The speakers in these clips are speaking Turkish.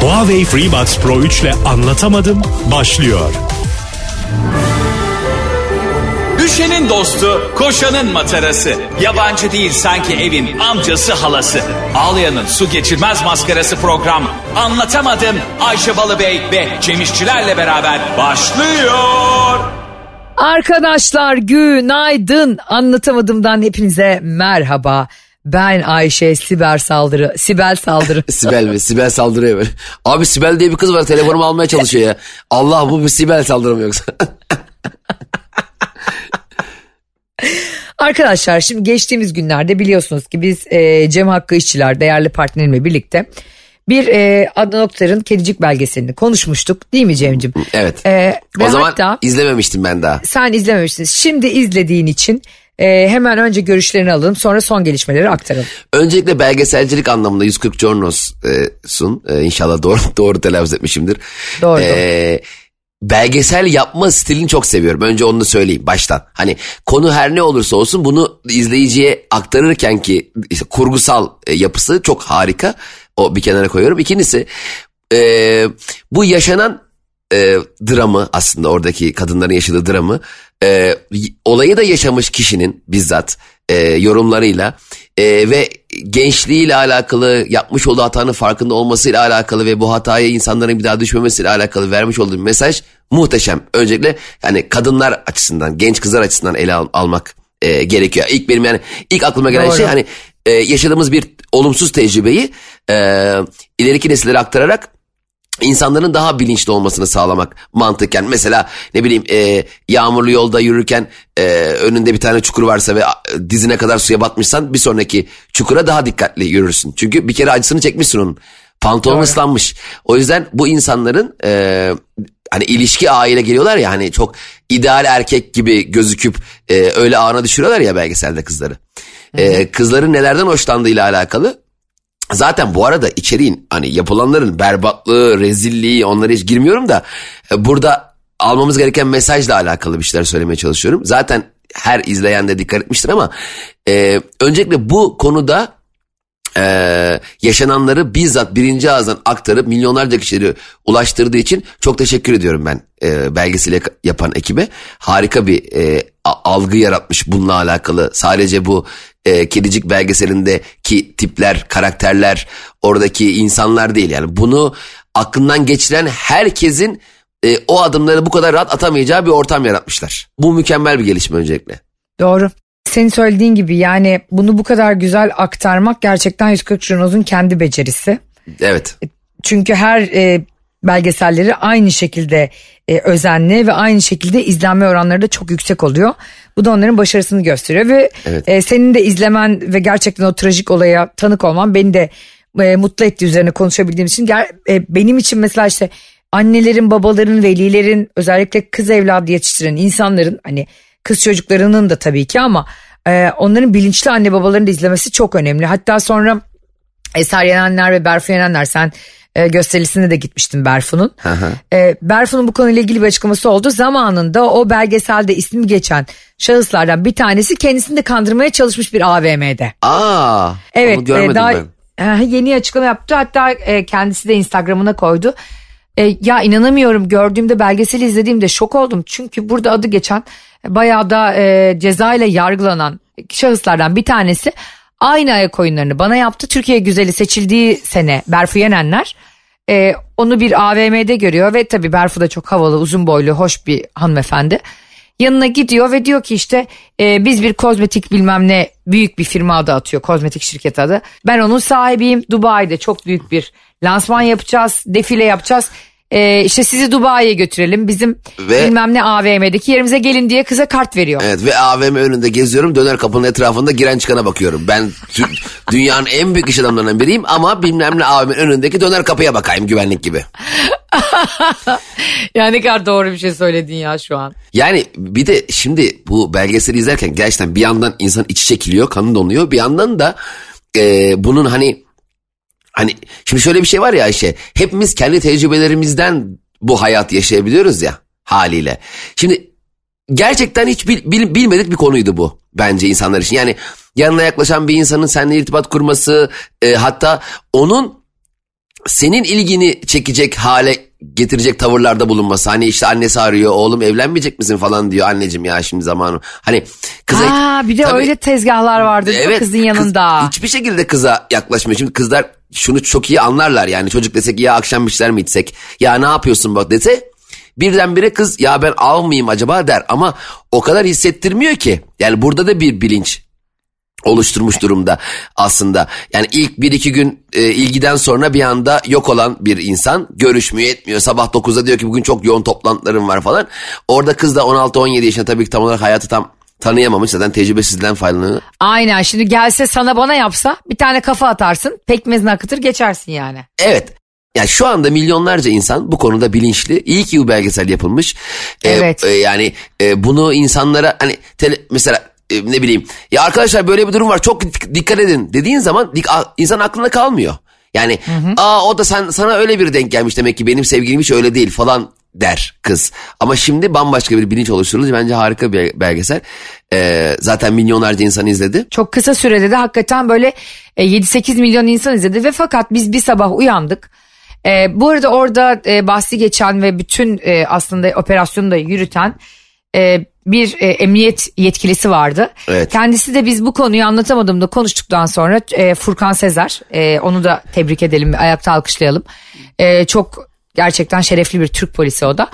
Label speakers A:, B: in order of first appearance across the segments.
A: Huawei FreeBuds Pro 3 ile anlatamadım başlıyor.
B: Düşenin dostu, koşanın matarası. Yabancı değil sanki evin amcası halası. Ağlayanın su geçirmez maskarası program. Anlatamadım Ayşe Balıbey ve Cemişçilerle beraber başlıyor.
C: Arkadaşlar günaydın. Anlatamadığımdan hepinize merhaba. Ben Ayşe Sibel Saldırı. Sibel Saldırı.
D: Sibel mi? Sibel saldırıyor böyle. Abi Sibel diye bir kız var telefonumu almaya çalışıyor ya. Allah bu bir Sibel saldırı mı yoksa?
C: Arkadaşlar şimdi geçtiğimiz günlerde biliyorsunuz ki biz e, Cem Hakkı İşçiler değerli partnerimle birlikte bir e, Adnan Oktar'ın Kedicik belgeselini konuşmuştuk değil mi Cem'cim?
D: Evet.
C: E,
D: o zaman
C: hatta
D: izlememiştim ben daha.
C: sen izlememişsin. Şimdi izlediğin için e, hemen önce görüşlerini alalım sonra son gelişmeleri aktaralım.
D: Öncelikle belgeselcilik anlamında 140 Jornos'un e, inşallah doğru doğru telaffuz etmişimdir.
C: Doğru,
D: E, belgesel yapma stilini çok seviyorum. Önce onu da söyleyeyim baştan. Hani konu her ne olursa olsun bunu izleyiciye aktarırken ki işte kurgusal e, yapısı çok harika. O bir kenara koyuyorum. İkincisi e, bu yaşanan e, dramı aslında oradaki kadınların yaşadığı dramı e, olayı da yaşamış kişinin bizzat e, yorumlarıyla e, ve gençliğiyle alakalı yapmış olduğu hatanın farkında olmasıyla alakalı ve bu hataya insanların bir daha düşmemesiyle alakalı vermiş olduğu mesaj muhteşem. Öncelikle yani kadınlar açısından genç kızlar açısından ele al- almak e, gerekiyor. İlk benim yani ilk aklıma gelen
C: Doğru.
D: şey hani e, yaşadığımız bir olumsuz tecrübeyi e, ileriki nesillere aktararak insanların daha bilinçli olmasını sağlamak mantıken. Mesela ne bileyim e, yağmurlu yolda yürürken e, önünde bir tane çukur varsa ve dizine kadar suya batmışsan bir sonraki çukura daha dikkatli yürürsün. Çünkü bir kere acısını çekmişsin onun. Pantolon ıslanmış. O yüzden bu insanların e, hani ilişki ağıyla geliyorlar ya hani çok ideal erkek gibi gözüküp e, öyle ağına düşürüyorlar ya belgeselde kızları. E, kızların nelerden hoşlandığıyla alakalı Zaten bu arada içeriğin hani yapılanların berbatlığı, rezilliği onlara hiç girmiyorum da e, burada almamız gereken mesajla alakalı bir şeyler söylemeye çalışıyorum. Zaten her izleyen de dikkat etmiştir ama e, öncelikle bu konuda e, yaşananları bizzat birinci ağızdan aktarıp milyonlarca kişileri ulaştırdığı için çok teşekkür ediyorum ben e, belgeseli yapan ekibe. Harika bir e, algı yaratmış bununla alakalı. Sadece bu e, kedicik belgeselindeki tipler, karakterler, oradaki insanlar değil. Yani bunu aklından geçiren herkesin e, o adımları bu kadar rahat atamayacağı bir ortam yaratmışlar. Bu mükemmel bir gelişme öncelikle.
C: Doğru. Senin söylediğin gibi yani bunu bu kadar güzel aktarmak gerçekten 140 Junos'un kendi becerisi.
D: Evet.
C: Çünkü her e, belgeselleri aynı şekilde e, özenli ve aynı şekilde izlenme oranları da çok yüksek oluyor. Bu da onların başarısını gösteriyor ve
D: Evet.
C: e, senin de izlemen ve gerçekten o trajik olaya tanık olman beni de e, mutlu etti üzerine konuşabildiğim için. Ger- e, benim için mesela işte annelerin, babaların, velilerin özellikle kız evladı yetiştiren insanların hani kız çocuklarının da tabii ki ama e, onların bilinçli anne babalarını da izlemesi çok önemli. Hatta sonra Eser Yenenler ve Berfu Yenenler sen e, gösterisine de gitmiştin Berfu'nun. E, Berfu'nun bu konuyla ilgili bir açıklaması oldu. Zamanında o belgeselde ismi geçen şahıslardan bir tanesi kendisini de kandırmaya çalışmış bir AVM'de.
D: Aa,
C: Evet
D: onu görmedim
C: e, daha
D: ben.
C: e, yeni açıklama yaptı hatta e, kendisi de Instagram'ına koydu. E, ya inanamıyorum gördüğümde belgeseli izlediğimde şok oldum. Çünkü burada adı geçen bayağı da e, ceza ile yargılanan şahıslardan bir tanesi aynı ayak oyunlarını bana yaptı. Türkiye güzeli seçildiği sene Berfu Yenenler e, onu bir AVM'de görüyor ve tabii Berfu da çok havalı uzun boylu hoş bir hanımefendi. Yanına gidiyor ve diyor ki işte e, biz bir kozmetik bilmem ne büyük bir firma adı atıyor kozmetik şirket adı. Ben onun sahibiyim Dubai'de çok büyük bir lansman yapacağız defile yapacağız. E, işte sizi Dubai'ye götürelim bizim
D: Ve-
C: bilmem ne AVM'deki yerimize gelin diye kıza kart veriyor.
D: Evet ve AVM önünde geziyorum döner kapının etrafında giren çıkana bakıyorum. Ben dünyanın en büyük iş adamlarından biriyim ama bilmem ne AVM'nin önündeki döner kapıya bakayım güvenlik gibi.
C: Ya ne kadar doğru bir şey söyledin ya şu an.
D: Yani bir de şimdi bu belgeseli izlerken gerçekten bir yandan insan içi çekiliyor, kanı donuyor. Bir yandan da e, bunun hani hani şimdi şöyle bir şey var ya Ayşe. Hepimiz kendi tecrübelerimizden bu hayat yaşayabiliyoruz ya haliyle. Şimdi gerçekten hiç bil- bil- bilmedik bir konuydu bu bence insanlar için. Yani yanına yaklaşan bir insanın seninle irtibat kurması e, hatta onun senin ilgini çekecek hale getirecek tavırlarda bulunması. Hani işte annesi arıyor oğlum evlenmeyecek misin falan diyor anneciğim ya şimdi zamanı. Hani kıza...
C: Aa, bir de
D: Tabii-
C: öyle tezgahlar vardı mi kızın
D: kız-
C: yanında.
D: hiçbir şekilde kıza yaklaşmıyor. Şimdi kızlar şunu çok iyi anlarlar yani çocuk desek ya akşam bir şeyler mi içsek ya ne yapıyorsun bak dese birdenbire kız ya ben almayayım acaba der ama o kadar hissettirmiyor ki. Yani burada da bir bilinç oluşturmuş durumda aslında. Yani ilk bir iki gün e, ilgiden sonra bir anda yok olan bir insan görüşmüyor etmiyor. Sabah 9'da diyor ki bugün çok yoğun toplantılarım var falan. Orada kız da 16-17 yaşında tabii ki tam olarak hayatı tam tanıyamamış zaten tecrübesizden faydalanıyor.
C: Aynen şimdi gelse sana bana yapsa bir tane kafa atarsın pekmezini akıtır geçersin yani.
D: Evet. Yani şu anda milyonlarca insan bu konuda bilinçli. İyi ki bu belgesel yapılmış. Ee,
C: Evet.
D: e, yani e, bunu insanlara hani tele, mesela e, ne bileyim ya arkadaşlar böyle bir durum var çok dik- dikkat edin dediğin zaman insan aklında kalmıyor. Yani aa o da sen sana öyle bir denk gelmiş demek ki benim sevgilim hiç öyle değil falan der kız. Ama şimdi bambaşka bir bilinç oluşturuldu. Bence harika bir belgesel. Ee, zaten milyonlarca insan izledi.
C: Çok kısa sürede de hakikaten böyle e, 7-8 milyon insan izledi ve fakat biz bir sabah uyandık. E, bu arada orada e, bahsi geçen ve bütün e, aslında operasyonu da yürüten e, bir e, emniyet yetkilisi vardı.
D: Evet.
C: Kendisi de biz bu konuyu anlatamadığımda konuştuktan sonra e, Furkan Sezer e, onu da tebrik edelim ayakta alkışlayalım. E, çok gerçekten şerefli bir Türk polisi o da.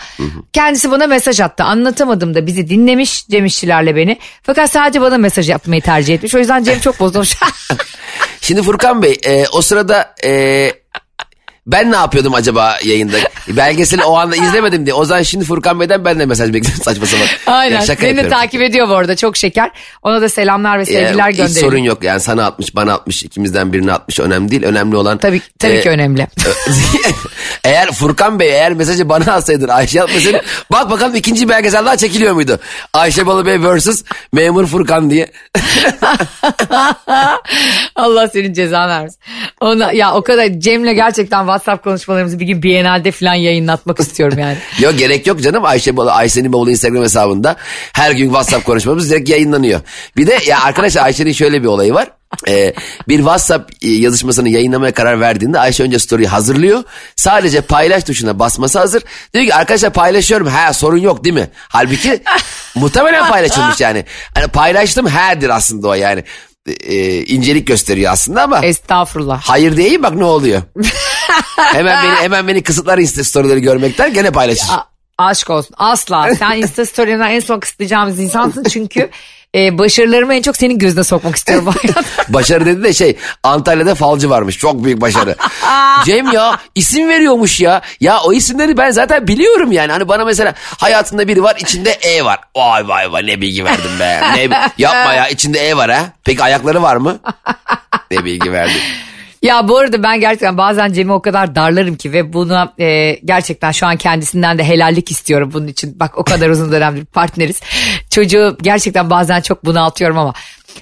C: Kendisi bana mesaj attı anlatamadım da bizi dinlemiş Cem İşçilerle beni. Fakat sadece bana mesaj yapmayı tercih etmiş o yüzden Cem çok bozulmuş.
D: Şimdi Furkan Bey e, o sırada e, ben ne yapıyordum acaba yayında? Belgeseli o anda izlemedim diye. O zaman şimdi Furkan Bey'den ben de mesaj bekliyorum saçma sapan.
C: Aynen
D: Ya şaka
C: seni de
D: yapıyorum.
C: takip ediyor bu arada çok şeker. Ona da selamlar ve sevgiler
D: hiç
C: gönderelim.
D: sorun yok yani sana atmış bana atmış ikimizden birini atmış önemli değil. Önemli olan.
C: Tabii, tabii
D: e,
C: ki önemli.
D: eğer Furkan Bey eğer mesajı bana atsaydın Ayşe atmasaydın bak bakalım ikinci belgesel daha çekiliyor muydu? Ayşe Balıbey vs. Memur Furkan diye.
C: Allah senin cezanı versin. Ona, ya o kadar Cem'le gerçekten WhatsApp konuşmalarımızı bir gün Biennale'de falan yayınlatmak istiyorum yani.
D: Yok gerek yok canım Ayşe Ayşe'nin bavulu Instagram hesabında her gün WhatsApp konuşmamız direkt yayınlanıyor. Bir de ya arkadaşlar Ayşe'nin şöyle bir olayı var. Ee, bir WhatsApp e, yazışmasını yayınlamaya karar verdiğinde Ayşe önce story'i hazırlıyor. Sadece paylaş tuşuna basması hazır. Diyor ki arkadaşlar paylaşıyorum. Ha sorun yok değil mi? Halbuki muhtemelen paylaşılmış yani. Hani paylaştım herdir aslında o yani. Ee, incelik gösteriyor aslında ama.
C: Estağfurullah.
D: Hayır diyeyim bak ne oluyor. hemen beni hemen beni kısıtlar Insta storyleri görmekten gene paylaşır.
C: A- aşk olsun. Asla. Sen Insta story'imden en son kısıtlayacağımız insansın çünkü e, başarılarımı en çok senin gözüne sokmak istiyorum.
D: Başarı dedi de şey Antalya'da falcı varmış çok büyük başarı. Cem ya isim veriyormuş ya. Ya o isimleri ben zaten biliyorum yani. Hani bana mesela hayatında biri var içinde E var. Vay vay vay ne bilgi verdim be. Ne, yapma ya içinde E var ha. Peki ayakları var mı? ne bilgi verdim.
C: Ya bu arada ben gerçekten bazen Cem'i o kadar darlarım ki ve buna e, gerçekten şu an kendisinden de helallik istiyorum bunun için. Bak o kadar uzun dönemdir partneriz. Çocuğu gerçekten bazen çok bunaltıyorum ama.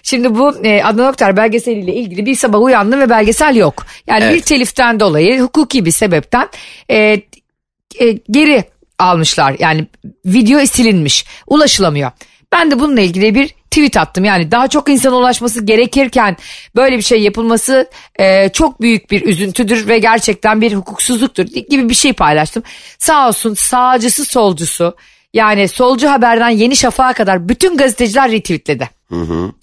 C: Şimdi bu e, Adnan Oktar belgeseliyle ilgili bir sabah uyandım ve belgesel yok. Yani
D: Evet.
C: bir teliften dolayı hukuki bir sebepten e, e, geri almışlar. Yani video silinmiş, ulaşılamıyor. Ben de bununla ilgili bir tweet attım. Yani daha çok insana ulaşması gerekirken böyle bir şey yapılması e, çok büyük bir üzüntüdür ve gerçekten bir hukuksuzluktur gibi bir şey paylaştım. Sağ olsun sağcısı solcusu yani solcu haberden Yeni Şafak'a kadar bütün gazeteciler retweetledi.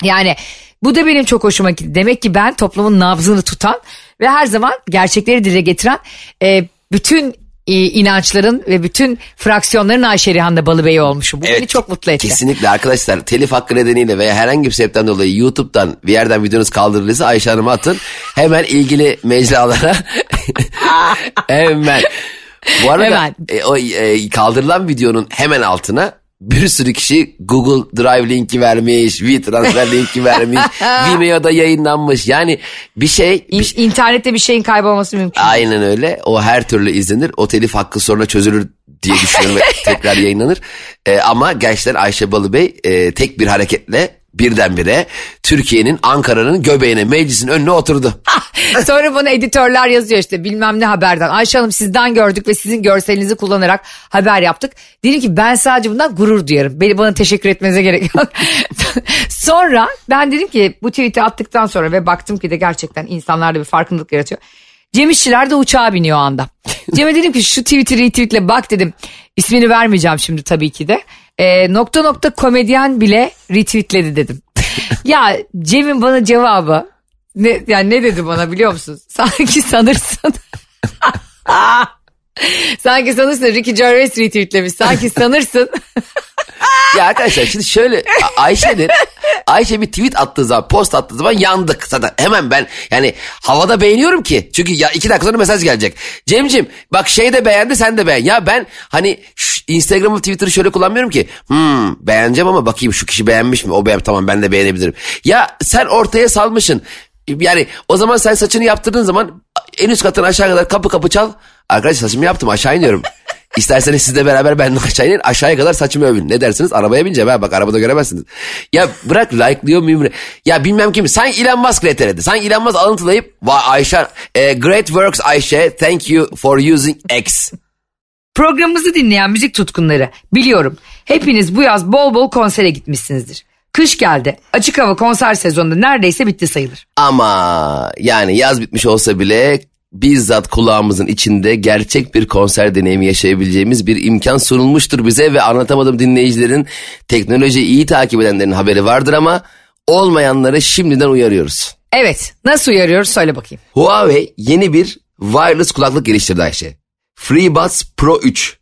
C: Yani bu da benim çok hoşuma gitti. Demek ki ben toplumun nabzını tutan ve her zaman gerçekleri dile getiren e, bütün e, inançların ve bütün fraksiyonların Ayşe Rihan'da Balıbey olmuşum. Bu beni çok mutlu etti.
D: Kesinlikle arkadaşlar telif hakkı nedeniyle veya herhangi bir sebepten dolayı YouTube'dan bir yerden videonuz kaldırılırsa Ayşe Hanım'a atın. Hemen ilgili mecralara hemen. Bu arada
C: Hemen.
D: e, o e, kaldırılan videonun hemen altına bir sürü kişi Google Drive linki vermiş, WeTransfer linki vermiş, Vimeo'da yayınlanmış. Yani bir şey, bir
C: İn- İnternette bir şeyin kaybolması mümkün.
D: Aynen öyle. O her türlü izlenir. O telif hakkı sonra çözülür diye düşünüyorum ve tekrar yayınlanır. Ee, ama gerçekten Ayşe Balıbey e, tek bir hareketle birdenbire Türkiye'nin Ankara'nın göbeğine meclisin önüne oturdu.
C: Sonra bana editörler yazıyor işte bilmem ne haberden. Ayşe Hanım sizden gördük ve sizin görselinizi kullanarak haber yaptık. Dedim ki ben sadece bundan gurur duyarım. Beni bana teşekkür etmenize gerek yok. sonra ben dedim ki bu tweet'i attıktan sonra ve baktım ki de gerçekten insanlarda bir farkındalık yaratıyor. Cem İşçiler de uçağa biniyor o anda. Cem'e dedim ki şu tweet'i retweetle bak dedim. İsmini vermeyeceğim şimdi tabii ki de. E, nokta nokta komedyen bile retweetledi dedim. ya Cem'in bana cevabı ne, yani ne dedi bana biliyor musun? Sanki sanırsın. Sanki sanırsın Ricky Gervais retweetlemiş. Sanki sanırsın.
D: ya arkadaşlar şimdi şöyle Ayşe'nin Ayşe bir tweet attığı zaman post attığı zaman yandık zaten. Hemen ben yani havada beğeniyorum ki çünkü ya iki dakika sonra mesaj gelecek. Cemcim bak şey de beğendi sen de beğen. Ya ben hani Instagram'ı Twitter'ı şöyle kullanmıyorum ki hmm beğeneceğim ama bakayım şu kişi beğenmiş mi? O beğen tamam ben de beğenebilirim. Ya sen ortaya salmışsın. Yani o zaman sen saçını yaptırdığın zaman en üst kattan aşağı kadar kapı kapı çal arkadaşlar saçımı yaptım aşağı iniyorum İsterseniz sizle beraber ben aşağı inin aşağıya kadar saçımı övün. Ne dersiniz? Arabaya bineceğim ha bak arabada göremezsiniz. Ya bırak like'lıyor muyum? Ya bilmem kim. Sen Elon Musk reteredi. Sen Elon Musk alıntılayıp vay Ayşe e, great works Ayşe thank you for using X.
C: Programımızı dinleyen müzik tutkunları biliyorum. Hepiniz bu yaz bol bol konsere gitmişsinizdir. Kış geldi. Açık hava konser sezonunda neredeyse bitti sayılır.
D: Ama yani yaz bitmiş olsa bile bizzat kulağımızın içinde gerçek bir konser deneyimi yaşayabileceğimiz bir imkan sunulmuştur bize ve anlatamadım dinleyicilerin teknolojiyi iyi takip edenlerin haberi vardır ama olmayanları şimdiden uyarıyoruz.
C: Evet nasıl uyarıyoruz söyle bakayım.
D: Huawei yeni bir wireless kulaklık geliştirdi Ayşe. FreeBuds Pro 3.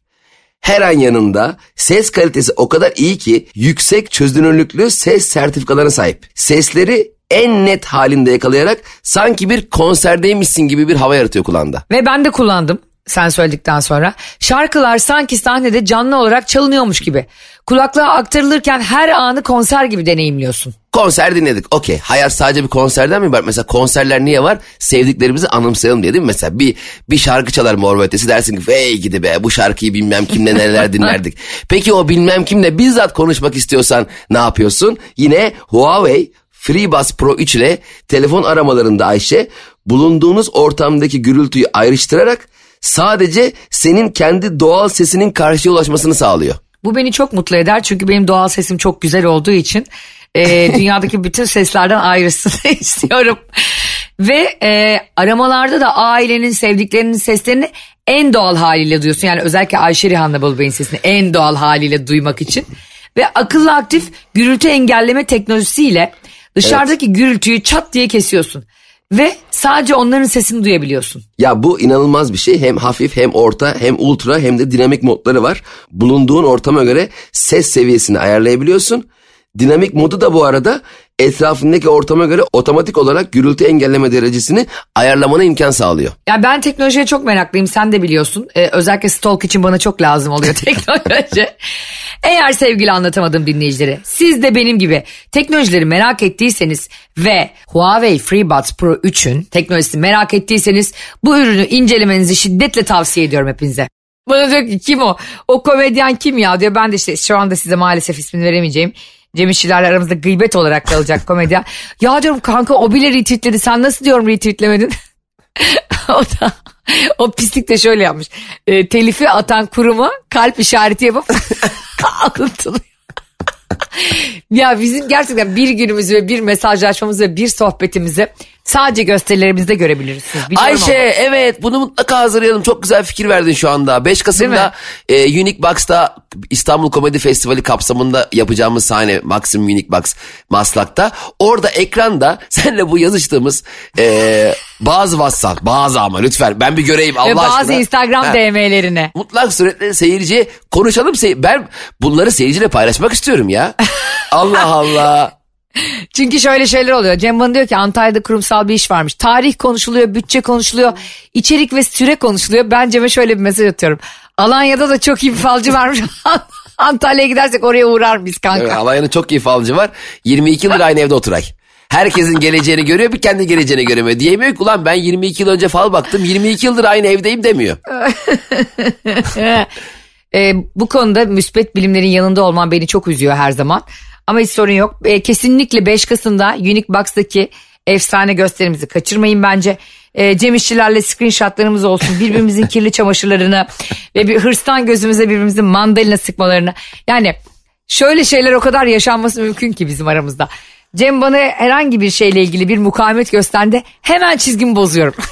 D: Her an yanında ses kalitesi o kadar iyi ki yüksek çözünürlüklü ses sertifikalarına sahip. Sesleri en net halinde yakalayarak sanki bir konserdeymişsin gibi bir hava yaratıyor kulağında.
C: Ve ben de kullandım sen söyledikten sonra. Şarkılar sanki sahnede canlı olarak çalınıyormuş gibi. Kulaklığa aktarılırken her anı konser gibi deneyimliyorsun.
D: Konser dinledik. Okey. Hayat sadece bir konserden mi var? Mesela konserler niye var? Sevdiklerimizi anımsayalım diye değil mi? Mesela bir bir şarkı çalar Mor Ötesi dersin ki hey gidi be bu şarkıyı bilmem kimle neler dinlerdik. Peki o bilmem kimle bizzat konuşmak istiyorsan ne yapıyorsun? Yine Huawei FreeBuds Pro 3 ile telefon aramalarında Ayşe bulunduğunuz ortamdaki gürültüyü ayrıştırarak sadece senin kendi doğal sesinin karşıya ulaşmasını sağlıyor.
C: Bu beni çok mutlu eder çünkü benim doğal sesim çok güzel olduğu için e, dünyadaki bütün seslerden ayrısını istiyorum. Ve e, aramalarda da ailenin sevdiklerinin seslerini en doğal haliyle duyuyorsun. Yani özellikle Ayşe Rihanna Balıbey'in sesini en doğal haliyle duymak için. Ve akıllı aktif gürültü engelleme teknolojisiyle dışarıdaki evet. gürültüyü çat diye kesiyorsun. Ve sadece onların sesini duyabiliyorsun.
D: Ya bu inanılmaz bir şey. Hem hafif hem orta hem ultra hem de dinamik modları var. Bulunduğun ortama göre ses seviyesini ayarlayabiliyorsun. Dinamik modu da bu arada etrafındaki ortama göre otomatik olarak gürültü engelleme derecesini ayarlamana imkan sağlıyor.
C: Ya ben teknolojiye çok meraklıyım sen de biliyorsun. Ee, özellikle stalk için bana çok lazım oluyor teknoloji. Eğer sevgili anlatamadım dinleyicileri siz de benim gibi teknolojileri merak ettiyseniz ve Huawei FreeBuds Pro 3'ün teknolojisini merak ettiyseniz bu ürünü incelemenizi şiddetle tavsiye ediyorum hepinize. Bana diyor ki kim o? O komedyen kim ya diyor. Ben de işte şu anda size maalesef ismini veremeyeceğim. Cem İşçilerle aramızda gıybet olarak kalacak komedyen. Ya diyorum kanka o bile retweetledi sen nasıl diyorum retweetlemedin? o da o pislik de şöyle yapmış. E, telifi atan kuruma kalp işareti yapıp alıntılıyor. ya bizim gerçekten bir günümüzü ve bir mesajlaşmamızı ve bir sohbetimizi sadece gösterilerimizde görebilirsiniz.
D: Ayşe ama. evet bunu mutlaka hazırlayalım. Çok güzel fikir verdin şu anda. 5 Kasım'da e, Unique Box'ta İstanbul Komedi Festivali kapsamında yapacağımız sahne Maxim Unique Box Maslak'ta. Orada ekranda senle bu yazıştığımız e, bazı WhatsApp bazı ama lütfen ben bir göreyim Allah
C: Ve bazı
D: aşkına.
C: Instagram ha. DM'lerini.
D: Mutlak suretle seyirciye konuşalım. Sey ben bunları seyirciyle paylaşmak istiyorum ya. Allah Allah.
C: Çünkü şöyle şeyler oluyor. Cem bana diyor ki Antalya'da kurumsal bir iş varmış. Tarih konuşuluyor, bütçe konuşuluyor, içerik ve süre konuşuluyor. Ben Cem'e şöyle bir mesaj atıyorum. Alanya'da da çok iyi bir falcı varmış. Antalya'ya gidersek oraya uğrar mıyız kanka? Evet,
D: Alanya'nın çok iyi falcı var. 22 yıldır aynı evde oturay. Herkesin geleceğini görüyor bir kendi geleceğini göremiyor. Diyemiyor ki ulan ben 22 yıl önce fal baktım 22 yıldır aynı evdeyim demiyor.
C: e, bu konuda müspet bilimlerin yanında olman beni çok üzüyor her zaman. Ama hiç sorun yok. E, kesinlikle 5 Kasım'da Unique Box'taki efsane gösterimizi kaçırmayın bence. E, Cem İşçilerle screenshotlarımız olsun. Birbirimizin kirli çamaşırlarını ve bir hırstan gözümüze birbirimizin mandalina sıkmalarını. Yani şöyle şeyler o kadar yaşanması mümkün ki bizim aramızda. Cem bana herhangi bir şeyle ilgili bir mukavemet gösterdi. Hemen çizgimi bozuyorum.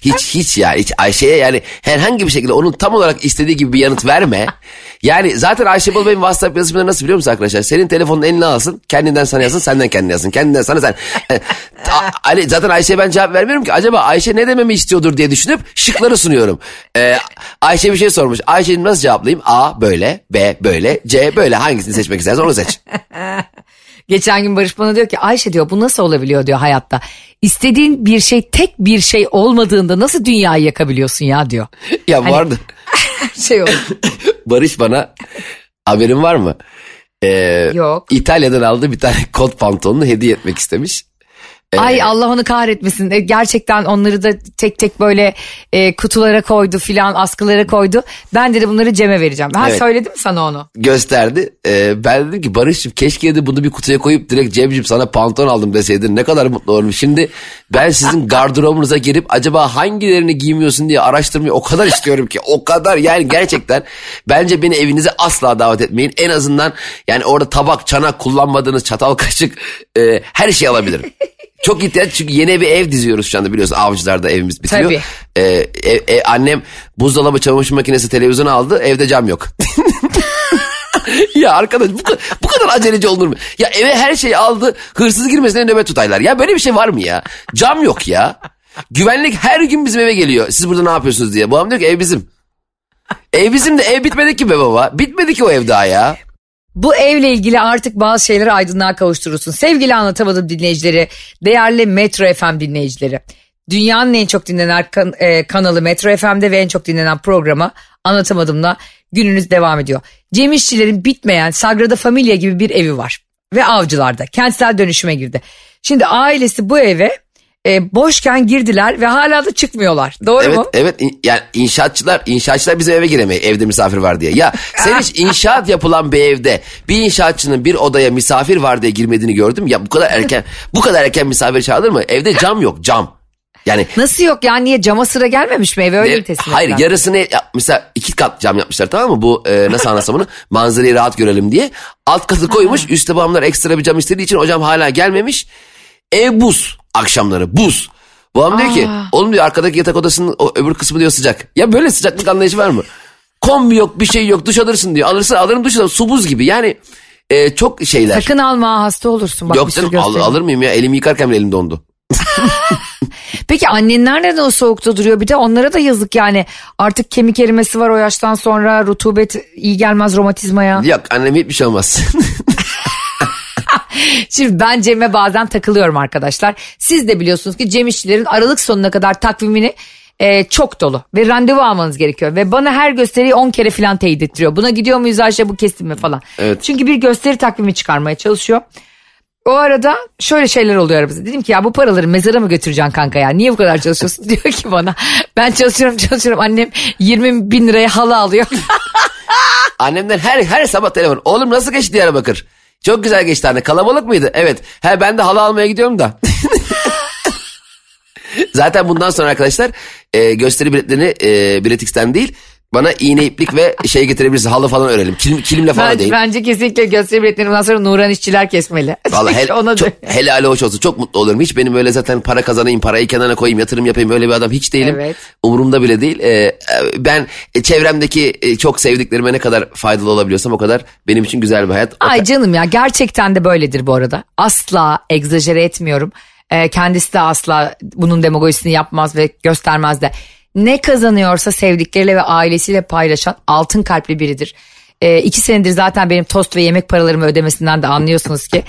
D: Hiç hiç yani hiç Ayşe'ye yani herhangi bir şekilde onun tam olarak istediği gibi bir yanıt verme. Yani zaten Ayşe Balı benim WhatsApp yazışmaları nasıl biliyor musun arkadaşlar? Senin telefonun eline alsın, kendinden sana yazsın, senden kendine yazsın, kendinden sana sen. Yani, Ali, zaten Ayşe'ye ben cevap vermiyorum ki acaba Ayşe ne dememi istiyordur diye düşünüp şıkları sunuyorum. Ee, Ayşe bir şey sormuş. Ayşe'nin nasıl cevaplayayım? A böyle, B böyle, C böyle. Hangisini seçmek istersen onu seç.
C: Geçen gün Barış bana diyor ki Ayşe diyor bu nasıl olabiliyor diyor hayatta. İstediğin bir şey tek bir şey olmadığında nasıl dünyayı yakabiliyorsun ya diyor.
D: Ya
C: Hani-
D: arada
C: Şey oldu.
D: Barış bana haberin var mı? Ee,
C: Yok.
D: İtalya'dan aldığı bir tane kot pantolonunu hediye etmek istemiş.
C: Ay Allah onu kahretmesin. E, Gerçekten onları da tek tek böyle e, kutulara koydu filan askılara koydu. Ben de bunları Cem'e vereceğim. Ha
D: Evet.
C: söyledim sana onu.
D: gösterdi. Ee, ben dedim ki Barış'cığım keşke de bunu bir kutuya koyup direkt Cem'ciğim sana pantolon aldım deseydin ne kadar mutlu olurum. Şimdi ben sizin gardırobunuza girip acaba hangilerini giymiyorsun diye araştırmayı o kadar istiyorum ki o kadar yani gerçekten bence beni evinize asla davet etmeyin. En azından yani orada tabak çanak kullanmadığınız çatal kaşık e, her şey alabilirim. Çok ihtiyaç çünkü yeni bir ev diziyoruz şu anda biliyorsun avcılarda evimiz bitiyor.
C: Tabii.
D: Ee, ev- e, annem buzdolabı çamaşır makinesi televizyon aldı evde cam yok. ya arkadaş bu, kadar- bu kadar aceleci olur mu? Ya eve her şeyi aldı hırsız girmesine nöbet tutaylar. Ya böyle bir şey var mı ya? Cam yok ya. Güvenlik her gün bizim eve geliyor. Siz burada ne yapıyorsunuz diye. Babam diyor ki ev bizim. Ev bizim de ev bitmedi ki be baba. Bitmedi ki o ev daha ya.
C: Bu evle ilgili artık bazı şeyleri aydınlığa kavuşturursun. Sevgili anlatamadım dinleyicileri, değerli Metro FM dinleyicileri. Dünyanın en çok dinlenen kan- e, kanalı Metro FM'de ve en çok dinlenen programa Anlatamadım'la gününüz devam ediyor. Cem İşçilerin bitmeyen Sagrada Familia gibi bir evi var. Ve avcılarda kentsel dönüşüme girdi. Şimdi ailesi bu eve e, boşken girdiler ve hala da çıkmıyorlar. Doğru
D: Evet
C: mu?
D: evet İn- yani inşaatçılar inşaatçılar bizim eve giremiyor evde misafir var diye. Ya sen hiç inşaat yapılan bir evde bir inşaatçının bir odaya misafir var diye girmediğini gördüm. Ya bu kadar erken bu kadar erken misafir çağırır mı? Evde cam yok cam. Yani
C: Nasıl yok ya niye cama sıra gelmemiş mi eve öyle mi teslim
D: Hayır
C: ettiler?
D: yarısını ya, mesela iki kat cam yapmışlar tamam mı? Bu e, nasıl anlatsam onu manzarayı rahat görelim diye. Alt katı koymuş üstte babamlar ekstra bir cam istediği için hocam hala gelmemiş. Ev buz akşamları buz. Babam diyor ki
C: Aa.
D: oğlum diyor arkadaki yatak odasının o öbür kısmı diyor sıcak. Ya böyle sıcaklık anlayışı var mı? Kombi yok bir şey yok duş alırsın diyor. Alırsın alırım duş alırım su buz gibi yani e, çok şeyler.
C: Sakın alma hasta olursun. Bak
D: yok canım al- alır mıyım ya elimi yıkarken bile elim dondu.
C: Peki annenler neden o soğukta duruyor? Bir de onlara da yazık yani. Artık kemik erimesi var o yaştan sonra. Rutubet iyi gelmez romatizmaya.
D: Yok annem hiçbir şey olmaz.
C: Şimdi ben Cem'e bazen takılıyorum arkadaşlar. Siz de biliyorsunuz ki Cem İşçilerin Aralık sonuna kadar takvimini e, çok dolu ve randevu almanız gerekiyor. Ve bana her gösteriyi 10 kere falan teyit ettiriyor. Buna gidiyor muyuz Ayşe bu kesin mi falan.
D: Evet.
C: Çünkü bir gösteri takvimi çıkarmaya çalışıyor. O arada şöyle şeyler oluyor aramızda. Dedim ki ya bu paraları mezara mı götüreceksin kanka ya? Niye bu kadar çalışıyorsun? Diyor ki bana ben çalışıyorum çalışıyorum. Annem 20 bin liraya halı alıyor.
D: Annemden her her sabah telefon. Oğlum nasıl geçti Diyarbakır? Çok güzel geçti anne. Kalabalık mıydı? Evet. He ben de halı almaya gidiyorum da. Zaten bundan sonra arkadaşlar e, gösteri biletlerini e, biletix'ten değil bana iğne iplik ve şey getirebilirsiniz. Halı falan örelim. Kilim, kilimle falan
C: bence,
D: değil.
C: bence kesinlikle gösteri biletlerinden sonra Nuran işçiler kesmeli.
D: Vallahi hel,
C: Ona
D: çok, helali hoş olsun. Çok mutlu olurum. Hiç benim öyle zaten para kazanayım, parayı kenara koyayım, yatırım yapayım öyle bir adam hiç değilim.
C: Evet.
D: Umurumda bile değil. Ee, ben e, çevremdeki e, çok sevdiklerime ne kadar faydalı olabiliyorsam o kadar benim için güzel bir hayat.
C: Ay canım ya gerçekten de böyledir bu arada. Asla egzajere etmiyorum. Ee, kendisi de asla bunun demagojisini yapmaz ve göstermez de. Ne kazanıyorsa sevdikleriyle ve ailesiyle paylaşan altın kalpli biridir. Ee, iki senedir zaten benim tost ve yemek paralarımı ödemesinden de anlıyorsunuz ki.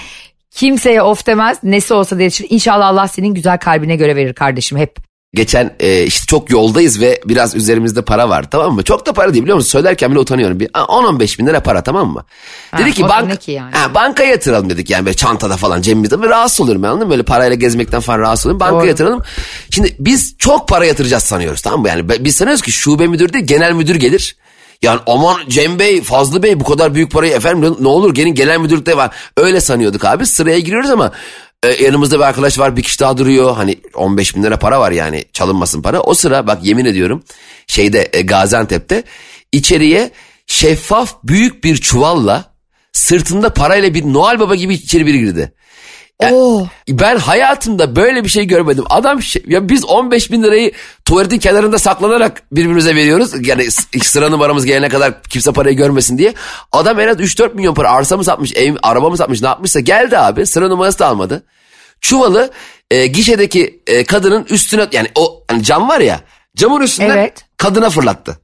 C: Kimseye of demez nesi olsa değişir. İnşallah Allah senin güzel kalbine göre verir kardeşim hep.
D: Geçen e, işte çok yoldayız ve biraz üzerimizde para var tamam mı? Çok da para değil biliyor musun? Söylerken bile utanıyorum. Bir 10-15 bin lira para tamam mı? Dedi
C: Ha,
D: ki bank,
C: ki yani?
D: ha, bankaya yatıralım dedik yani böyle çantada falan cebimizde. Ve rahatsız oluyorum ben anladın mı? Böyle parayla gezmekten falan rahatsız oluyorum. Bankaya
C: Doğru.
D: yatıralım. Şimdi biz çok para yatıracağız sanıyoruz tamam mı? Yani biz sanıyoruz ki şube müdür değil genel müdür gelir. Yani aman Cem Bey, Fazlı Bey bu kadar büyük parayı efendim ne olur gelin genel müdürlükte var. Öyle sanıyorduk abi sıraya giriyoruz ama e, yanımızda bir arkadaş var bir kişi daha duruyor. Hani 15 bin lira para var yani çalınmasın para. O sıra bak yemin ediyorum şeyde e, Gaziantep'te içeriye şeffaf büyük bir çuvalla sırtında parayla bir Noel Baba gibi içeri biri girdi.
C: Oo.
D: Ben hayatımda böyle bir şey görmedim. Adam şey- ya biz 15 bin lirayı tuvaletin kenarında saklanarak birbirimize veriyoruz. Yani sıra numaramız gelene kadar kimse parayı görmesin diye. Adam en az 3-4 milyon para arsa mı satmış, ev, araba mı satmış ne yapmışsa geldi abi. Sıra numarası da almadı. Çuvalı e, gişedeki e, kadının üstüne yani o hani cam var ya camın üstünden
C: Evet.
D: kadına fırlattı.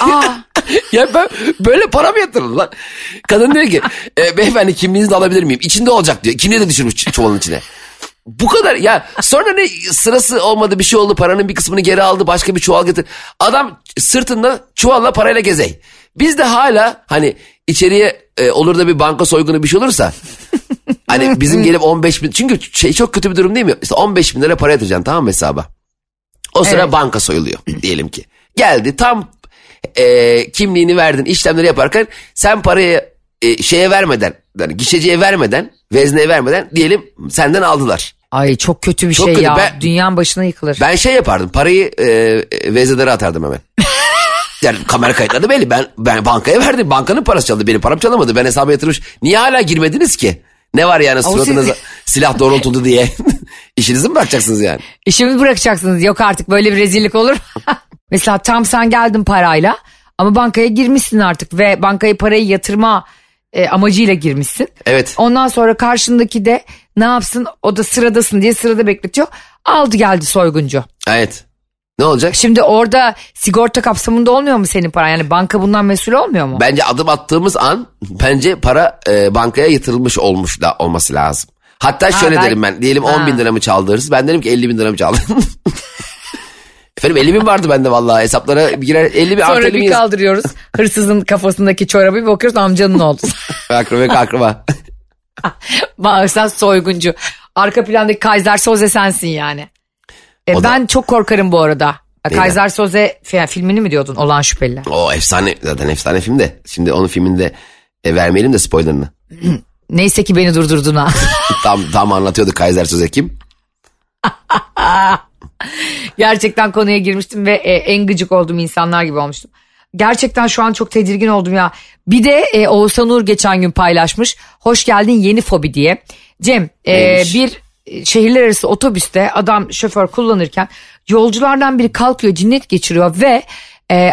C: Aa.
D: ya ben böyle para mı yatırılır lan? Kadın diyor ki e, beyefendi kimliğinizi de alabilir miyim? İçinde olacak diyor. Kimliği de düşürmüş çuvalın içine. Bu kadar ya sonra ne sırası olmadı bir şey oldu paranın bir kısmını geri aldı başka bir çuval getir. Adam sırtında çuvalla parayla gezey. Biz de hala hani içeriye e, olur da bir banka soygunu bir şey olursa hani bizim gelip 15 bin çünkü şey çok kötü bir durum değil mi? İşte 15 bin lira para yatıracaksın tamam mı hesaba? O sıra
C: Evet.
D: banka soyuluyor diyelim ki. Geldi tam e, kimliğini verdin işlemleri yaparken sen parayı e, şeye vermeden yani gişeciye vermeden vezneye vermeden diyelim senden aldılar.
C: Ay çok kötü bir
D: Çok
C: şey
D: kötü.
C: ya.
D: Ben-
C: Dünyanın başına yıkılır.
D: Ben şey yapardım parayı e, e, veznelere atardım hemen. Yani kamera kayıtları belli. Ben ben bankaya verdim. Bankanın parası çaldı. Benim param çalamadı. Ben hesaba yatırmış. Niye hala girmediniz ki? Ne var yani suratınıza
C: siz-
D: silah doğrultuldu diye. İşinizi mi bırakacaksınız yani?
C: İşimi bırakacaksınız. Yok artık böyle bir rezillik olur. Mesela tam sen geldin parayla ama bankaya girmişsin artık ve bankaya parayı yatırma e, amacıyla girmişsin.
D: Evet.
C: Ondan sonra karşındaki de ne yapsın o da sıradasın diye sırada bekletiyor. Aldı geldi soyguncu.
D: Evet. Ne olacak?
C: Şimdi orada sigorta kapsamında olmuyor mu senin paran? Yani banka bundan mesul olmuyor mu?
D: Bence adım attığımız an bence para e, bankaya yatırılmış olmuş da olması lazım. Hatta şöyle
C: ben-
D: derim ben. Diyelim 10
C: Ha.
D: bin lira mı çaldırırız? Ben derim ki 50 bin lira mı çaldın? Efendim 50 bin vardı bende vallahi hesaplara girer 50 bin artı
C: Sonra
D: 50 bin
C: bir
D: yaz-
C: kaldırıyoruz. Hırsızın kafasındaki çorabı bir bakıyoruz amcanın oldu.
D: Akraba akraba.
C: Bak sen soyguncu. Arka plandaki Kaiser Soze sensin yani. E,
D: O da-
C: ben çok korkarım bu arada.
D: Neyden?
C: Kaiser Soze fi- filmini mi diyordun? Olan şüpheliler.
D: O efsane zaten efsane film de. Şimdi onun filminde e, vermeyelim de spoilerını.
C: Neyse ki beni durdurdun ha.
D: tam tam anlatıyordu Kaiser Söze kim?
C: Gerçekten konuya girmiştim ve e, en gıcık olduğum insanlar gibi olmuştum. Gerçekten şu an çok tedirgin oldum ya. Bir de e, Oğuzhan Uğur geçen gün paylaşmış. Hoş geldin yeni fobi diye. Cem e, bir e, şehirler arası otobüste adam şoför kullanırken yolculardan biri kalkıyor cinnet geçiriyor ve e,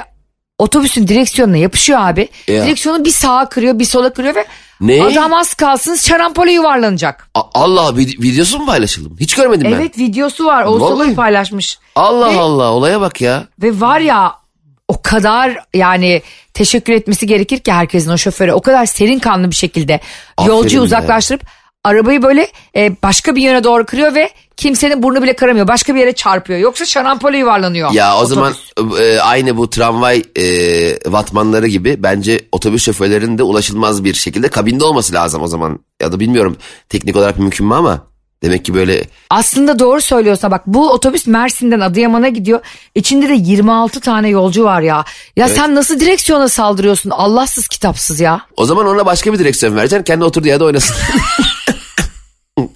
C: otobüsün direksiyonuna yapışıyor abi.
D: Ya.
C: Direksiyonu bir sağa kırıyor bir sola kırıyor ve
D: Ne?
C: adam az kalsın şarampole yuvarlanacak.
D: A- Allah vid- videosu mu paylaşıldı? Hiç görmedim ben.
C: Evet videosu var
D: Vallahi.
C: Uğur paylaşmış.
D: Allah
C: Ve-
D: Allah olaya bak ya.
C: Ve var ya o kadar yani teşekkür etmesi gerekir ki herkesin o şoföre o kadar serin kanlı bir şekilde
D: Aferin
C: yolcuyu
D: be.
C: uzaklaştırıp arabayı böyle e, başka bir yöne doğru kırıyor ve kimsenin burnu bile kıramıyor. Başka bir yere çarpıyor. Yoksa şarampole yuvarlanıyor.
D: Ya o
C: otobüs.
D: zaman e, aynı bu tramvay e, vatmanları gibi bence otobüs şoförlerinin de ulaşılmaz bir şekilde kabinde olması lazım o zaman. Ya da bilmiyorum teknik olarak mümkün mü ama demek ki böyle
C: Aslında doğru söylüyorsa bak bu otobüs Mersin'den Adıyaman'a gidiyor. İçinde de 26 tane yolcu var ya. Ya sen nasıl direksiyona saldırıyorsun? Allahsız kitapsız ya.
D: o zaman ona başka bir direksiyon vereceksin kendi oturduğu yerde oynasın.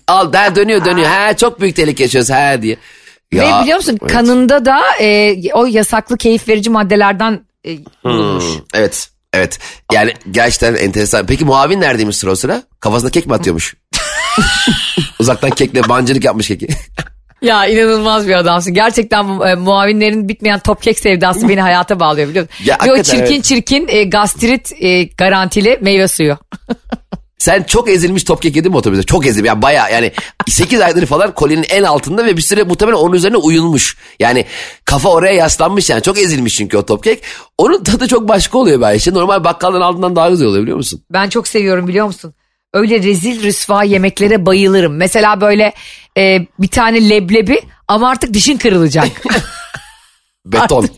D: Al daha dönüyor dönüyor. Ha çok büyük tehlike yaşıyoruz ha diye. Ya,
C: Ve biliyor musun
D: evet.
C: kanında da e, o yasaklı keyif verici maddelerden e, bulunmuş.
D: Hmm, evet evet yani gerçekten enteresan. Peki muavin neredeymiş sıra o sıra? Kafasına kek mi atıyormuş? Uzaktan kekle bancılık yapmış keki.
C: Ya inanılmaz bir adamsın. Gerçekten e, muavinlerin bitmeyen top kek sevdası beni hayata bağlıyor biliyor musun?
D: Ya,
C: Ve o çirkin
D: evet.
C: çirkin e, gastrit e, garantili meyve suyu.
D: Sen çok ezilmiş top kek yedin mi otobüste? Çok ezilmiş. Yani bayağı yani 8 aydır falan kolinin en altında ve bir süre muhtemelen onun üzerine uyulmuş. Yani kafa oraya yaslanmış yani. Çok ezilmiş çünkü o top kek. Onun tadı çok başka oluyor belki. Normal bakkaldan aldığından daha güzel oluyor biliyor musun?
C: Ben çok seviyorum biliyor musun? Öyle rezil rüsva yemeklere bayılırım. Mesela böyle e, bir tane leblebi ama artık dişin kırılacak.
D: Beton.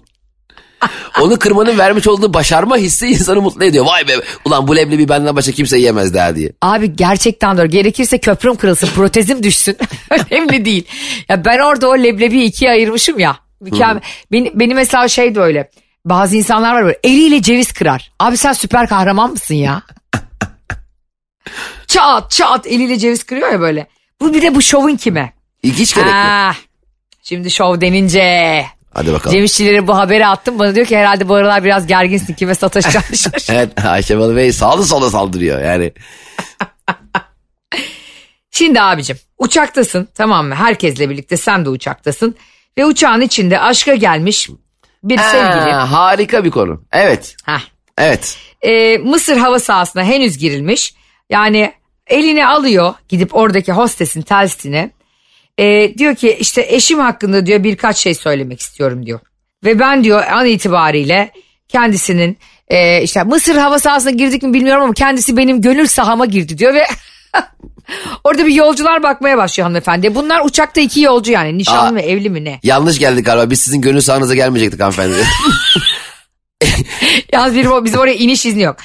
D: Onu kırmanın vermiş olduğu başarma hissi insanı mutlu ediyor. Vay be ulan bu leblebi benden başka kimse yiyemez daha diye.
C: Abi gerçekten doğru. Gerekirse köprüm kırılsın, protezim düşsün. Önemli değil. Ya ben orada o leblebiyi ikiye ayırmışım ya. Mükemmel. Beni, beni mesela şey de öyle. Bazı insanlar var böyle eliyle ceviz kırar. Abi sen süper kahraman mısın ya? çat çat eliyle ceviz kırıyor ya böyle. Bu bir de bu şovun kime?
D: Hiç gerek.
C: Ah, şimdi şov denince.
D: Hadi bakalım.
C: Cem İşçilere bu haberi attım. Bana diyor ki herhalde bu aralar biraz gerginsin. Kime sataşacaksın.
D: Evet Ayşe Balı Bey sağlı sola saldırıyor yani.
C: Şimdi abicim uçaktasın tamam mı? Herkesle birlikte sen de uçaktasın. Ve uçağın içinde aşka gelmiş bir sevgili.
D: Ha, harika bir konu. Evet.
C: Heh.
D: Evet.
C: Ee, Mısır hava sahasına henüz girilmiş. Yani elini alıyor gidip oradaki hostesin telsizine. Ee, diyor ki işte eşim hakkında diyor birkaç şey söylemek istiyorum diyor. Ve ben diyor an itibariyle kendisinin e, işte Mısır hava sahasına girdik mi bilmiyorum ama kendisi benim gönül sahama girdi diyor ve orada bir yolcular bakmaya başlıyor hanımefendi. Bunlar uçakta iki yolcu yani nişanlı
D: Aa.
C: mı evli mi ne?
D: Yanlış geldik galiba. Biz sizin gönül sahanıza gelmeyecektik hanımefendi.
C: Yalnız bir, bizim oraya iniş izni yok.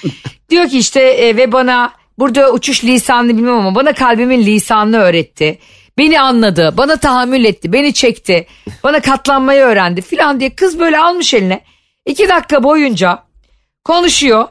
C: Diyor ki işte e, ve bana burada uçuş lisanını bilmem ama bana kalbimin lisanını öğretti. Beni anladı, bana tahammül etti, beni çekti, bana katlanmayı öğrendi filan diye kız böyle almış eline. iki dakika boyunca konuşuyor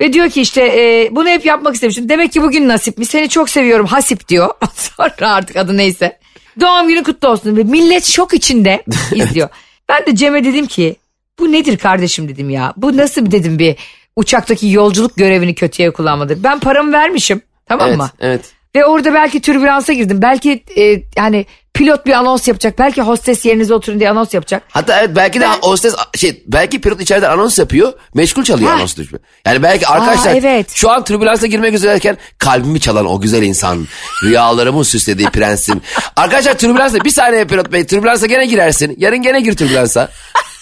C: ve diyor ki işte e, bunu hep yapmak istemiştim. Demek ki bugün nasipmiş seni çok seviyorum hasip diyor. Sonra artık adı neyse. Doğum günü kutlu olsun ve millet şok içinde izliyor. ben de Cem'e dedim ki bu nedir kardeşim dedim ya. Bu nasıl bir dedim bir uçaktaki yolculuk görevini kötüye kullanmadır. Ben paramı vermişim tamam
D: evet.
C: mı?
D: Evet.
C: Ve orada belki türbülansa girdim. Belki e, yani pilot bir anons yapacak. Belki hostes yerinize oturun diye anons yapacak.
D: Hatta evet belki de hostes şey belki pilot içeride anons yapıyor. Meşgul çalıyor
C: Ha.
D: anons düşme. Yani belki arkadaşlar
C: evet.
D: şu an türbülansa girmek üzereyken kalbimi çalan o güzel insan. Rüyalarımı süslediği prensim. arkadaşlar türbülansa bir saniye pilot bey türbülansa gene girersin. Yarın gene gir türbülansa.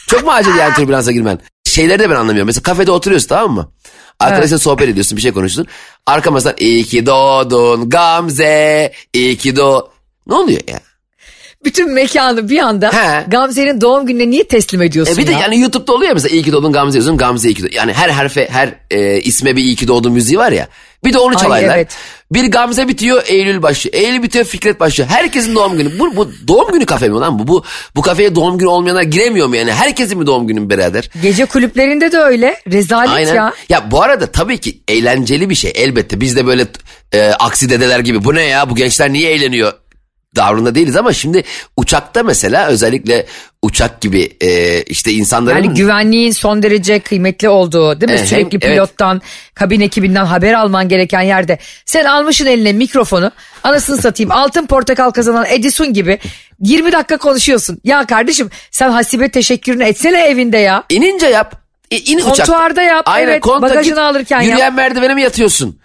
D: Çok mu acil yani türbülansa girmen? Şeyleri de ben anlamıyorum. Mesela kafede oturuyorsun tamam mı? Arkadaşla sohbet ediyorsun bir şey konuşuyorsun. Arka masadan iyi ki doğdun Gamze. iyi ki doğ... Ne oluyor ya?
C: Bütün mekanı bir anda
D: He.
C: Gamze'nin doğum gününe niye teslim ediyorsun
D: E bir de
C: ya?
D: yani YouTube'da oluyor ya mesela iyi ki doğdun Gamze yazıyorsun Gamze iyi ki doğdun. Yani her harfe her e, isme bir iyi ki doğdun müziği var ya. Bir de onu
C: Ay,
D: çalarlar.
C: evet.
D: Bir Gamze bitiyor Eylül başlıyor. Eylül bitiyor Fikret başlıyor. Herkesin doğum günü. Bu, bu doğum günü kafe mi lan bu? Bu, bu kafeye doğum günü olmayanlar giremiyor mu yani? Herkesin mi doğum günü birader?
C: Gece kulüplerinde de öyle. Rezalet
D: Aynen.
C: ya.
D: Ya. bu arada tabii ki eğlenceli bir şey elbette. Biz de böyle e, aksi dedeler gibi bu ne ya bu gençler niye eğleniyor davranında değiliz ama şimdi uçakta mesela özellikle uçak gibi e, işte insanların
C: Yani güvenliğin son derece kıymetli olduğu değil mi?
D: E,
C: Sürekli
D: hem- evet.
C: pilottan, kabin ekibinden haber alman gereken yerde. Sen almışsın eline mikrofonu. Anasını satayım altın portakal kazanan Edison gibi 20 dakika konuşuyorsun. Ya kardeşim sen hasibe teşekkürünü etsene evinde ya.
D: İnince yap. İ- İn uçakta.
C: Kontuarda yap, evet,
D: konta
C: bagajını
D: git,
C: alırken
D: Yürüyen
C: yap.
D: merdivene mi yatıyorsun?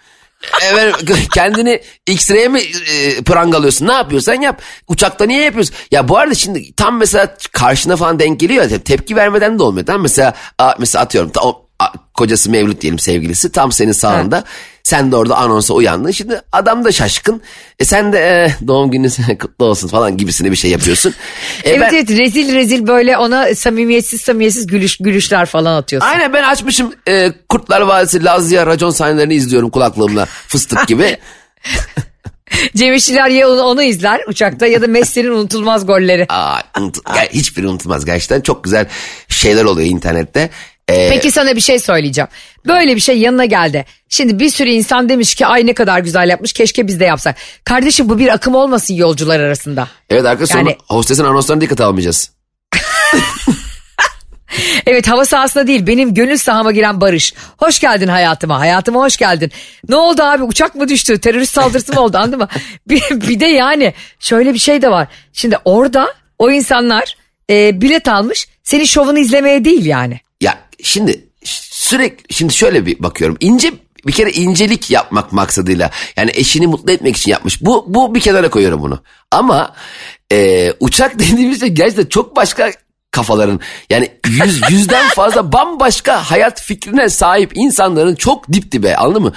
D: Evet, kendini X-ray'e mi e, prangalıyorsun? Ne yapıyorsan yap. Uçakta niye yapıyorsun? Ya bu arada şimdi tam mesela karşına falan denk geliyor tepki vermeden de olmuyor. Tamam mesela a, mesela atıyorum ta, o, a, kocası Mevlüt diyelim sevgilisi tam senin sağında. Sen de orada anonsa uyandın. Şimdi adam da şaşkın. E sen de e, doğum günün kutlu olsun falan gibisine bir şey yapıyorsun. E
C: evet
D: ben-
C: evet rezil rezil böyle ona samimiyetsiz samimiyetsiz gülüş, gülüşler falan atıyorsun.
D: Aynen ben açmışım e, Kurtlar Vadisi Lazia racon sahnelerini izliyorum kulaklığımla fıstık gibi.
C: Cem İşçiler ya onu, onu izler uçakta ya da Messi'nin unutulmaz golleri.
D: Aa, unut, hiçbiri unutulmaz gerçekten çok güzel şeyler oluyor internette. E,
C: Peki sana bir şey söyleyeceğim. Böyle bir şey yanına geldi. Şimdi bir sürü insan demiş ki ay ne kadar güzel yapmış keşke biz de yapsak. Kardeşim bu bir akım olmasın yolcular arasında.
D: Evet arkadaşlar
C: Yani-
D: hostesin anonslarına dikkat almayacağız.
C: Evet hava sahasında değil benim gönül sahama giren Barış. Hoş geldin hayatıma hayatıma hoş geldin. Ne oldu abi uçak mı düştü terörist saldırısı mı oldu anladın mı? Bir, bir de yani şöyle bir şey de var. Şimdi orada o insanlar e, bilet almış senin şovunu izlemeye değil yani.
D: Şimdi sürekli şimdi şöyle bir bakıyorum. İnce bir kere incelik yapmak maksadıyla yani eşini mutlu etmek için yapmış. Bu bu bir kenara koyuyorum bunu. Ama e, uçak dediğimiz şey gerçekten çok başka kafaların yani yüz, yüzden fazla bambaşka hayat fikrine sahip insanların çok dip dibe anladın mı?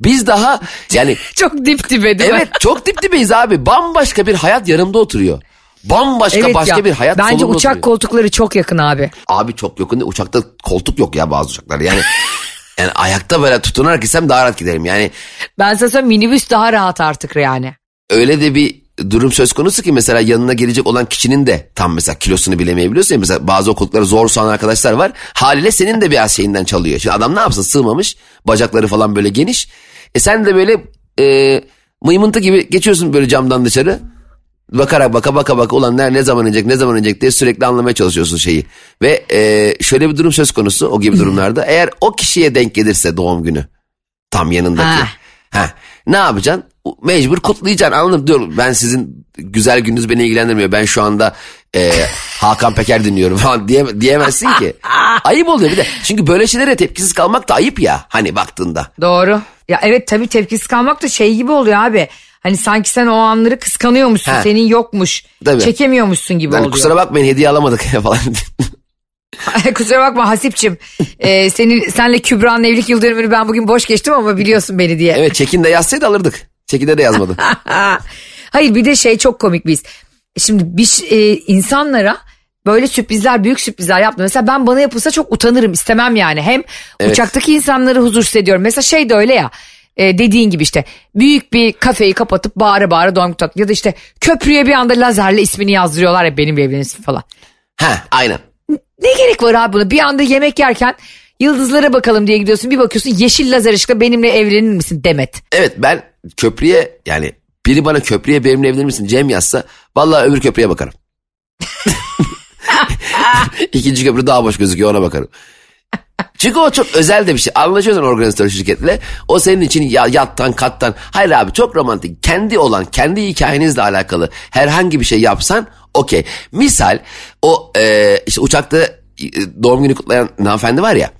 D: Biz daha yani
C: Çok dip dibe değil mi?
D: evet çok dip dibeyiz abi bambaşka bir hayat yanımda oturuyor. Bambaşka
C: Evet
D: başka
C: ya,
D: bir hayat
C: Bence uçak
D: oturuyor.
C: koltukları çok yakın abi.
D: Abi çok yakın. Uçakta koltuk yok ya bazı uçaklarda. Yani yani ayakta böyle tutunarak gitsem daha rahat giderim. Yani
C: Ben sana söyleyeyim minibüs daha rahat artık yani.
D: öyle de bir durum söz konusu ki mesela yanına gelecek olan kişinin de tam mesela kilosunu bilemeyebiliyorsun ya. Mesela bazı okulları zor soğan arkadaşlar var. Haliyle senin de biraz şeyinden çalıyor. Şimdi adam ne yapsın sığmamış. Bacakları falan böyle geniş. E sen de böyle e, mıymıntı gibi geçiyorsun böyle camdan dışarı. Bakarak baka baka baka ulan ne, ne zaman inecek ne zaman inecek diye sürekli anlamaya çalışıyorsun şeyi. Ve e, şöyle bir durum söz konusu o gibi durumlarda. Eğer o kişiye denk gelirse doğum günü tam yanındaki.
C: Ha.
D: Ha. Ne yapacaksın? mecbur kutlayacaksın anladım diyorum. Ben sizin güzel gününüz beni ilgilendirmiyor. Ben şu anda e, Hakan Peker dinliyorum falan diye, diyemezsin ki. Ayıp oluyor bir de. Çünkü böyle şeylere tepkisiz kalmak da ayıp ya hani baktığında.
C: Doğru. Ya evet tabii tepkisiz kalmak da şey gibi oluyor abi. Hani sanki sen o anları kıskanıyormuşsun.
D: He.
C: Senin yokmuş.
D: Tabii.
C: Çekemiyormuşsun gibi
D: Yani
C: oluyor.
D: kusura bakmayın hediye alamadık falan.
C: Kusura bakma Hasipçim. Ee, senin, senle Kübra'nın evlilik yıl dönümünü ben bugün boş geçtim ama biliyorsun beni diye.
D: evet çekin de yazsaydı alırdık. Çekinde de yazmadı.
C: Hayır bir de şey çok komik biz. Şimdi bir e, insanlara böyle sürprizler büyük sürprizler yaptım. Mesela ben bana yapılsa çok utanırım istemem yani. Hem
D: Evet.
C: uçaktaki insanları huzursuz ediyorum. Mesela şey de öyle ya e, dediğin gibi işte büyük bir kafeyi kapatıp bağıra bağıra doğum günü tatlı ya da işte köprüye bir anda lazerle ismini yazdırıyorlar ya benim evlenirim ismi falan.
D: ha aynen.
C: Ne gerek var abi buna? Bir anda yemek yerken yıldızlara bakalım diye gidiyorsun. Bir bakıyorsun yeşil lazer ışıkla benimle evlenir misin Demet?
D: Evet ben köprüye yani biri bana köprüye benimle evlenir misin Cem yazsa vallahi öbür köprüye bakarım. İkinci köprü daha boş gözüküyor ona bakarım. Çünkü o çok özel de bir şey. Anlaşıyorsun organizatör şirketle. O senin için ya, yattan kattan. Hayır abi çok romantik. Kendi olan, kendi hikayenizle alakalı herhangi bir şey yapsan okey. Misal o e, işte uçakta e, doğum günü kutlayan hanımefendi var ya.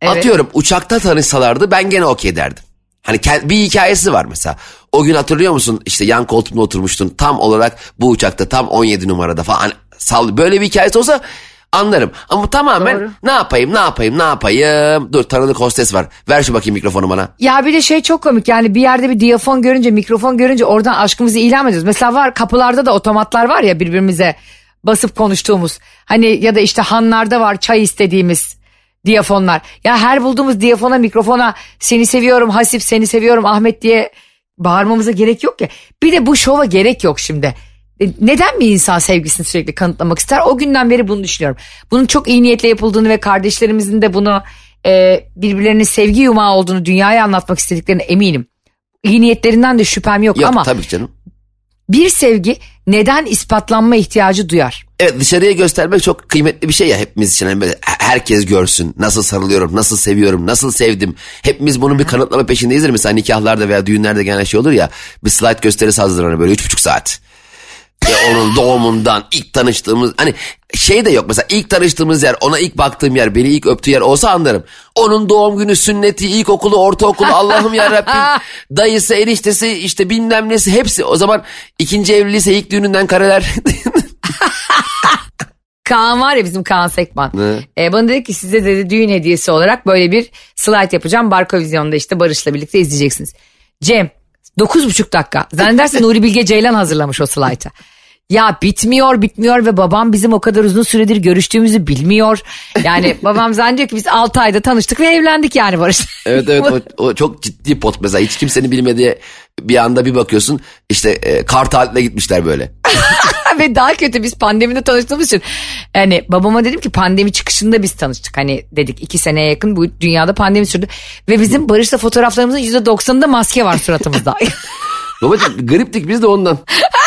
C: Evet.
D: Atıyorum uçakta tanışsalardı ben gene okey derdim. Hani bir hikayesi var mesela. O gün hatırlıyor musun işte yan koltuğumda oturmuştun tam olarak bu uçakta tam 17 numarada falan. Hani böyle bir hikayesi olsa anlarım. Ama tamamen
C: Doğru.
D: ne yapayım ne yapayım ne yapayım. Dur tanıdık hostes var. Ver şu bakayım mikrofonu bana.
C: Ya bir de şey çok komik yani bir yerde bir diyafon görünce mikrofon görünce oradan aşkımızı ilan ediyoruz. Mesela var kapılarda da otomatlar var ya birbirimize basıp konuştuğumuz. Hani ya da işte hanlarda var çay istediğimiz diyafonlar. Ya her bulduğumuz diyafona mikrofona seni seviyorum Hasip seni seviyorum Ahmet diye bağırmamıza gerek yok ya. Bir de bu şova gerek yok şimdi. E, Neden bir insan sevgisini sürekli kanıtlamak ister? O günden beri bunu düşünüyorum. Bunun çok iyi niyetle yapıldığını ve kardeşlerimizin de bunu e, birbirlerine sevgi yumağı olduğunu dünyaya anlatmak istediklerine eminim. İyi niyetlerinden de şüphem yok,
D: Yok
C: ama
D: tabii canım.
C: bir sevgi neden ispatlanma ihtiyacı duyar?
D: Evet dışarıya göstermek çok kıymetli bir şey ya hepimiz için. Böyle herkes görsün nasıl sarılıyorum, nasıl seviyorum, nasıl sevdim. Hepimiz bunun bir kanıtlama peşindeyizdir. Mesela nikahlarda veya düğünlerde genel şey olur ya bir slide gösterisi hazırlanır böyle üç buçuk saat. Ve onun doğumundan ilk tanıştığımız hani şey de yok mesela ilk tanıştığımız yer ona ilk baktığım yer beni ilk öptüğü yer olsa anlarım. Onun doğum günü sünneti ilkokulu ortaokulu Allah'ım yarabbim dayısı eniştesi işte bilmem nesi hepsi o zaman ikinci evliliyse ilk düğününden kareler.
C: Kaan var ya bizim Kaan Sekman.
D: Ne?
C: E, bana dedi ki size dedi düğün hediyesi olarak böyle bir slide yapacağım. Barko Vizyon'da işte Barış'la birlikte izleyeceksiniz. Cem 9,5 dakika. Zannedersin Nuri Bilge Ceylan hazırlamış o slide'ı. Ya bitmiyor bitmiyor ve babam bizim o kadar uzun süredir görüştüğümüzü bilmiyor. Yani babam zannediyor ki biz 6 ayda tanıştık ve evlendik yani Barış.
D: Evet evet o, o çok ciddi pot mesela hiç kimsenin bilmediği bir anda bir bakıyorsun işte e, kar tatiline gitmişler böyle.
C: Ve daha kötü biz pandemide tanıştığımız için. Yani babama dedim ki pandemi çıkışında biz tanıştık. Hani dedik iki seneye yakın bu dünyada pandemi sürdü. Ve bizim Barış'la fotoğraflarımızın yüzde doksanında maske var suratımızda.
D: Babacım griptik biz de ondan.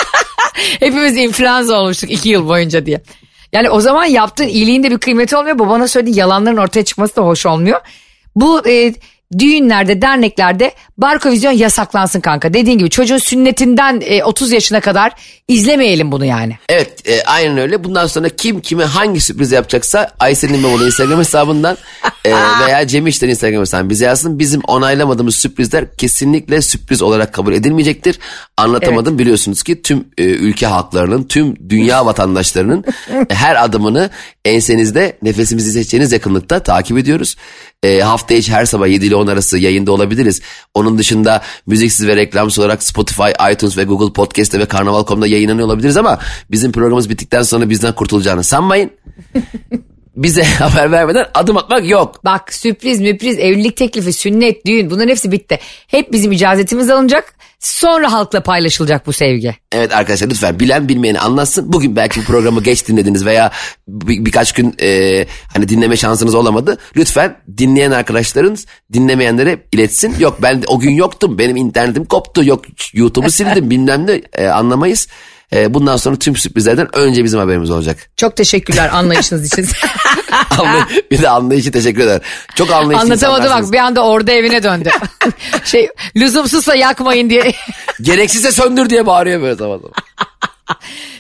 C: Hepimiz influenza olmuştuk iki yıl boyunca diye. Yani o zaman yaptığın iyiliğin de bir kıymeti olmuyor. Babana söylediğin yalanların ortaya çıkması da hoş olmuyor. Bu e, düğünlerde, derneklerde barkovizyon yasaklansın kanka. Dediğin gibi çocuğun sünnetinden e, 30 yaşına kadar izlemeyelim bunu yani.
D: Evet e, aynen öyle bundan sonra kim kime hangi sürpriz yapacaksa Aysel'in İmamoğlu Instagram hesabından e, veya Cem İşler'in Instagram hesabından bize yazsın. Bizim onaylamadığımız sürprizler kesinlikle sürpriz olarak kabul edilmeyecektir. Anlatamadım biliyorsunuz ki tüm e, ülke halklarının tüm dünya vatandaşlarının her adımını ensenizde nefesimizi seçeceğiniz yakınlıkta takip ediyoruz. E, hafta içi her sabah 7 ile 10 arası yayında olabiliriz. Onun dışında müziksiz ve reklamsız olarak Spotify, iTunes ve Google Podcast'te ve Karnaval.com'da yayınlanıyor olabiliriz ama bizim programımız bittikten sonra bizden kurtulacağını sanmayın. Bize haber vermeden adım atmak yok.
C: Bak sürpriz müpriz evlilik teklifi sünnet düğün bunların hepsi bitti. Hep bizim icazetimiz alınacak sonra halkla paylaşılacak bu sevgi.
D: Evet arkadaşlar lütfen bilen bilmeyeni anlatsın. Bugün belki bu programı geç dinlediniz veya bir- birkaç gün e, hani dinleme şansınız olamadı. Lütfen dinleyen arkadaşlarınız dinlemeyenlere iletsin. Yok ben o gün yoktum benim internetim koptu yok YouTube'u sildim bilmem ne e, anlamayız. E, bundan sonra tüm sürprizlerden önce bizim haberimiz olacak.
C: Çok teşekkürler anlayışınız için.
D: Bir de anlayışı teşekkür eder. Çok anlayışlı
C: Anlatamadı bak bir anda orada evine döndü. şey lüzumsuzsa yakmayın diye.
D: Gereksizse söndür diye bağırıyor böyle zaman zaman.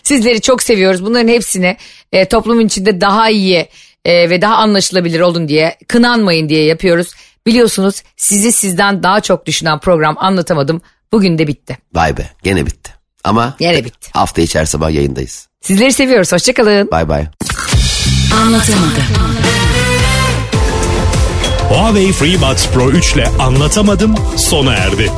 C: Sizleri çok seviyoruz. Bunların hepsini e, toplumun içinde daha iyi e, ve daha anlaşılabilir olun diye, kınanmayın diye yapıyoruz. Biliyorsunuz sizi sizden daha çok düşünen program anlatamadım. Bugün de bitti.
D: Vay be gene bitti. Ama
C: Yine bitti.
D: hafta içi her sabah yayındayız.
C: Sizleri seviyoruz. Hoşçakalın.
D: Bay bay.
E: Anlatamadım.
A: Huawei FreeBuds Pro 3 ile anlatamadım sona erdi.